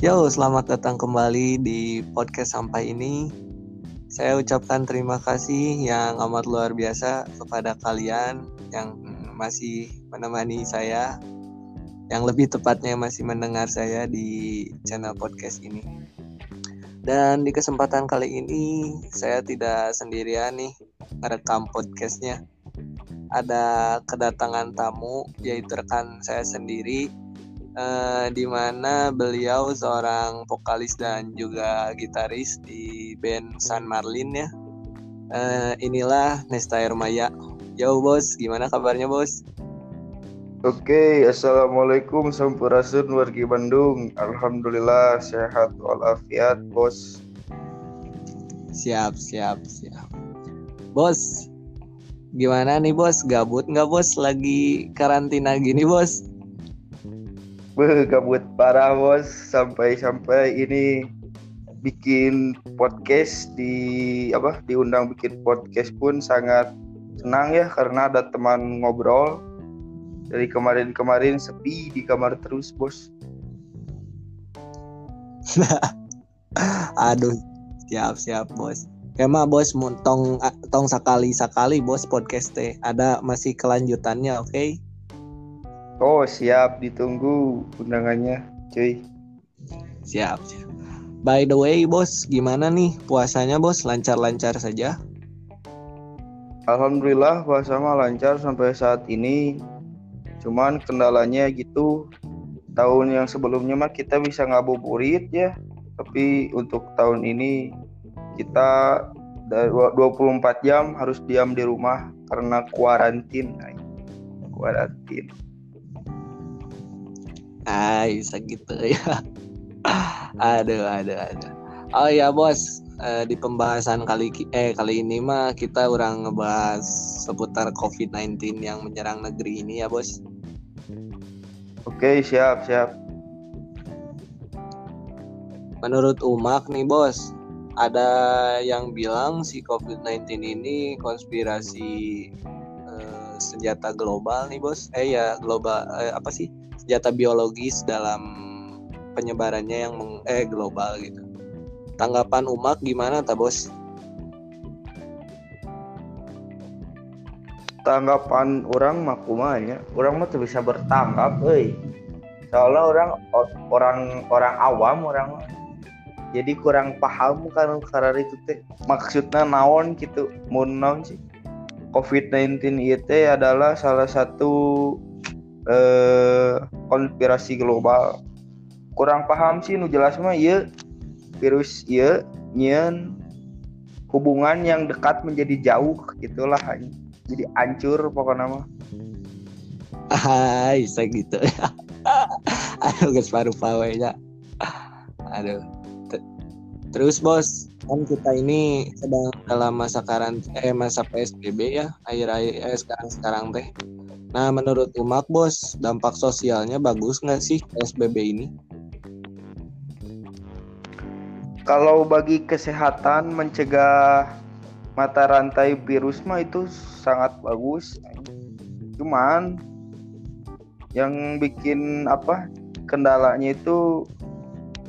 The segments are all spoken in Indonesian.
Yo, selamat datang kembali di podcast sampai ini. Saya ucapkan terima kasih yang amat luar biasa kepada kalian yang masih menemani saya, yang lebih tepatnya masih mendengar saya di channel podcast ini. Dan di kesempatan kali ini saya tidak sendirian nih merekam podcastnya. Ada kedatangan tamu yaitu rekan saya sendiri uh, di mana beliau seorang vokalis dan juga gitaris di band San Marlin ya. Uh, inilah Nesta Maya. Yo bos, gimana kabarnya bos? Oke, assalamualaikum sampurasun wargi Bandung. Alhamdulillah sehat walafiat bos. Siap, siap, siap. Bos, gimana nih bos? Gabut nggak bos? Lagi karantina gini bos? Beuh, gabut parah bos sampai-sampai ini bikin podcast di apa diundang bikin podcast pun sangat senang ya karena ada teman ngobrol. Dari kemarin-kemarin sepi di kamar terus bos. Aduh siap siap bos. Kema bos tong tong sekali sekali bos podcast ada masih kelanjutannya oke? okay? Oh siap. Ditunggu undangannya cuy. Siap By the way bos gimana nih? Puasanya bos? Lancar-lancar saja? Alhamdulillah puasa mah lancar sampai saat ini. Cuman kendalanya gitu tahun yang sebelumnya mah kita bisa ngabuburit ya. Tapi untuk tahun ini kita 24 jam harus diam di rumah karena kuarantin kuarantin ah bisa gitu ya. Aduh aduh aduh oh ya bos. Eh, di pembahasan kali eh kali ini mah kita orang ngebahas seputar COVID-19 yang menyerang negeri ini ya bos. Oke siap siap. Menurut Umak nih bos ada yang bilang si COVID-19 ini konspirasi eh, senjata global nih bos. Eh ya global eh, apa sih senjata biologis dalam penyebarannya yang meng, eh global gitu. Tanggapan umat gimana tak bos? Tanggapan orang makumanya, orang mah tuh bisa bertanggap, eh. Soalnya orang orang orang awam orang jadi kurang paham kan karena itu teh maksudnya naon gitu mau naon sih COVID-19 itu adalah salah satu eh, konspirasi global. Kurang paham sih nu jelas mah iya. Virus iya nyen hubungan yang dekat menjadi jauh gitulah jadi hancur pokoknya mah. Ah bisa gitu. Aduh guys baru pawainya aduh. Terus bos kan kita ini sedang dalam masa karantina eh masa psbb ya akhir-akhir eh, sekarang sekarang teh Nah, menurut Umak, Bos, dampak sosialnya bagus nggak sih PSBB ini? Kalau bagi kesehatan mencegah mata rantai virus mah itu sangat bagus. Cuman yang bikin apa kendalanya itu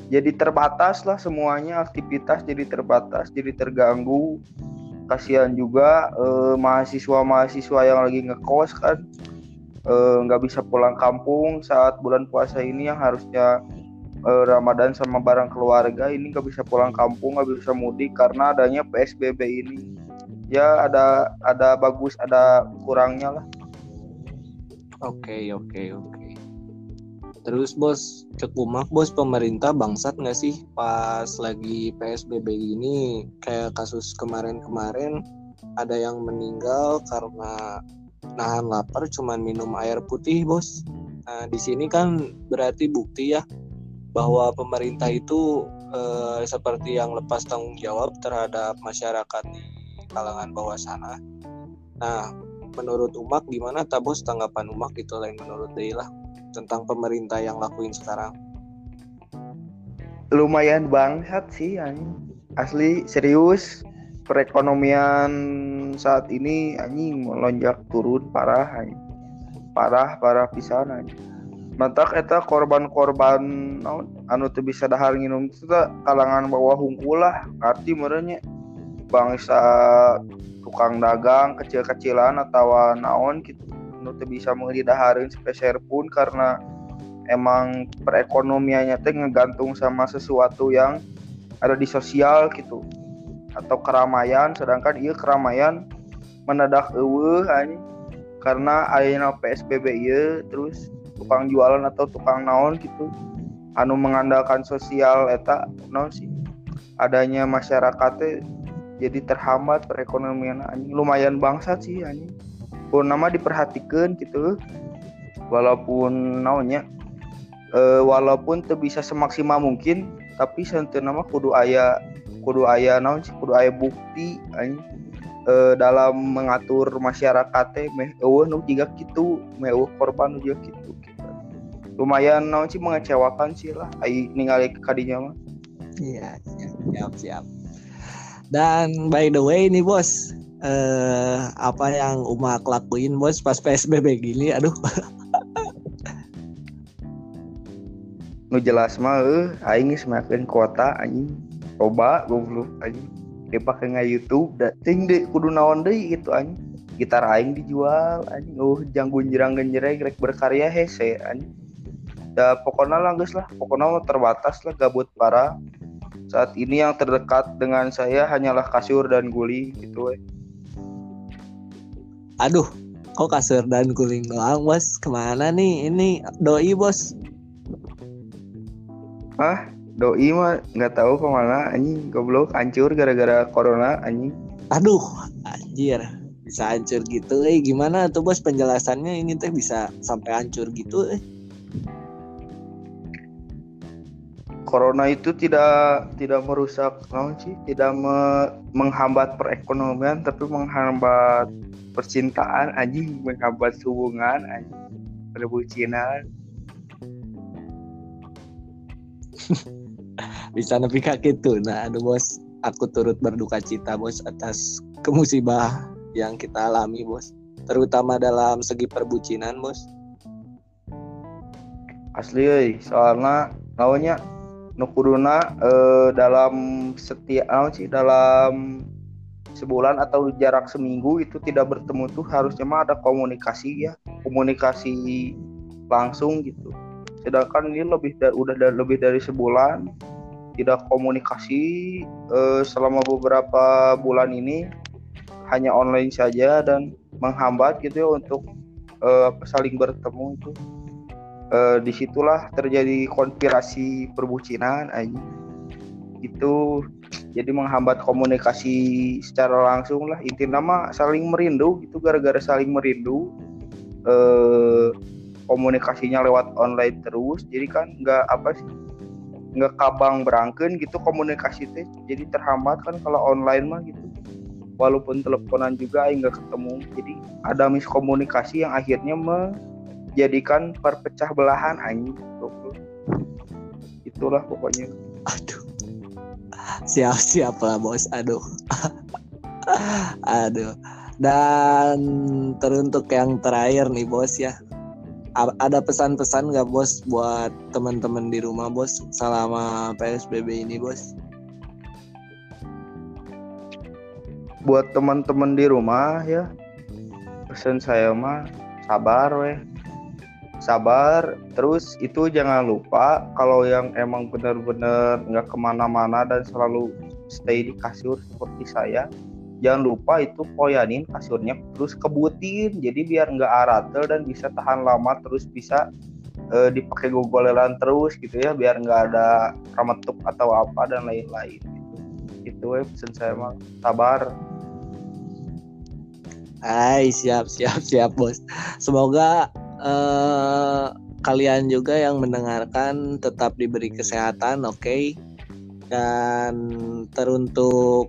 jadi terbatas lah semuanya aktivitas jadi terbatas jadi terganggu kasihan juga eh, mahasiswa-mahasiswa yang lagi ngekos kan nggak uh, bisa pulang kampung saat bulan puasa ini yang harusnya uh, Ramadan sama bareng keluarga. Ini nggak bisa pulang kampung nggak bisa mudik karena adanya PSBB ini. Ya ada ada bagus ada kurangnya lah. Oke okay, oke okay, oke. Okay. terus bos cek umak bos pemerintah bangsat nggak sih pas lagi PSBB ini? Kayak kasus kemarin-kemarin ada yang meninggal karena nahan lapar cuman minum air putih bos. Nah di sini kan berarti bukti ya bahwa pemerintah itu eh, seperti yang lepas tanggung jawab terhadap masyarakat di kalangan bawah sana. Nah menurut Umak gimana tak bos? Tanggapan Umak itu lain menurut Deila tentang pemerintah yang lakuin sekarang. Lumayan bangsat sih asli serius perekonomian saat ini anjing melonjak turun parah anjing. parah parah pisan anjing. Mantak eta korban-korban naon anu tuh bisa dahar itu tuh kalangan bawah hungkul lah arti merenya bangsa tukang dagang kecil-kecilan atau naon gitu anu tuh bisa menghidi daharin spesial pun karena emang perekonomiannya teh ngegantung sama sesuatu yang ada di sosial gitu atau keramaian sedangkan iya keramaian menedak eueuh karena ayana PSBB iya terus tukang jualan atau tukang naon gitu. Anu mengandalkan sosial eta naon sih? Adanya masyarakatnya jadi terhambat perekonomian anjing lumayan bangsat sih anjing pun nama diperhatikan gitu. Walaupun naonnya e, walaupun tuh bisa semaksimal mungkin tapi santai nama kudu ayah kudu ayah naon sih? Kudu ayah bukti anjing. Uh, dalam mengatur masyarakat teh meh eueuh nu jiga kitu meh eueuh korban nu jiga kitu gitu. lumayan naon sih mengecewakan sih lah ai ningali kadinya mah. Iya siap siap. Dan by the way nih bos eh apa yang Uma lakuin bos pas PSBB gini aduh. Nu jelas mah eh aing semakin kuota anjing coba goblok anjing. Dipakai nggak YouTube dan ting deh kudu naon deh gitu anjing. Gitar aing dijual anjing. Oh jang gunjrang genjreng rek berkarya hese anjing. Da pokoknya lah guys lah. Pokoknya terbatas lah gabut para saat ini yang terdekat dengan saya hanyalah kasur dan guli gitu eh. aduh kok kasur dan guling doang bos? Ke mana nih? Ini doi bos. Ah doi mah nggak tahu ke mana anjing. Goblok hancur gara-gara corona anjing. Aduh anjir. Bisa hancur gitu eh. Gimana tuh bos? Penjelasannya ini teh bisa sampai hancur gitu eh. Corona itu tidak tidak merusak namun sih? Tidak me, menghambat perekonomian tapi menghambat percintaan anjing. Menghambat hubungan anjing. Perbucinan bisa nepi kaki tuh nah aduh bos. Aku turut berduka cita bos atas kemusibah yang kita alami bos. Terutama dalam segi perbucinan bos. Asli soalnya lawannya nukuduna eh, dalam setiap naon sih dalam sebulan atau jarak seminggu itu tidak bertemu tuh harusnya mah ada komunikasi ya. Komunikasi langsung gitu sedangkan ini lebih da udah da lebih dari sebulan tidak komunikasi eh, selama beberapa bulan ini hanya online saja dan menghambat gitu ya untuk eh, saling bertemu itu. Eh, di situlah terjadi konspirasi perbucinan aja itu jadi menghambat komunikasi secara langsung lah. Inti nama saling merindu itu gara-gara saling merindu eh, komunikasinya lewat online terus jadi kan nggak apa sih nggak kabang berangken gitu komunikasi teh jadi terhambat kan kalau online mah gitu. Walaupun teleponan juga nggak ketemu jadi ada miskomunikasi yang akhirnya menjadikan perpecah belahan anjing itulah pokoknya. Aduh. Siap siap lah bos. Aduh. Aduh. Dan teruntuk yang terakhir nih bos ya ada pesan-pesan nggak bos buat teman-teman di rumah bos selama PSBB ini bos? Buat teman-teman di rumah ya pesan saya mah sabar weh sabar terus itu jangan lupa kalau yang emang benar-benar nggak ke mana-mana dan selalu stay di kasur seperti saya jangan lupa itu poyanin kasurnya terus kebutin. Jadi biar nggak aratel dan bisa tahan lama terus bisa e, dipakai gogoleran terus gitu ya. Biar nggak ada rametuk atau apa dan lain-lain gitu. Itu ya pesan saya mah sabar. Hai siap siap siap bos. Semoga eh, kalian juga yang mendengarkan tetap diberi kesehatan oke? Okay? dan teruntuk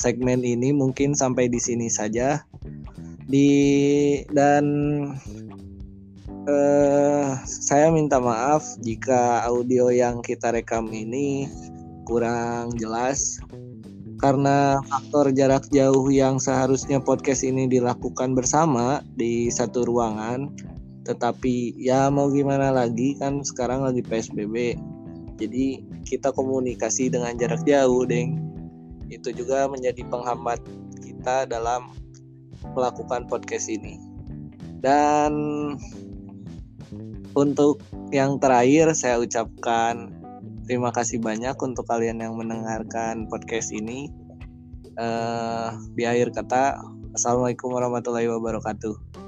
segmen ini mungkin sampai di sini saja. Di dan uh, saya minta maaf jika audio yang kita rekam ini kurang jelas. Karena faktor jarak jauh yang seharusnya podcast ini dilakukan bersama di satu ruangan. Tetapi ya mau gimana lagi kan sekarang lagi PSBB jadi kita komunikasi dengan jarak jauh deng itu juga menjadi penghambat kita dalam melakukan podcast ini. Dan untuk yang terakhir saya ucapkan terima kasih banyak untuk kalian yang mendengarkan podcast ini. Uh, di akhir kata assalamualaikum warahmatullahi wabarakatuh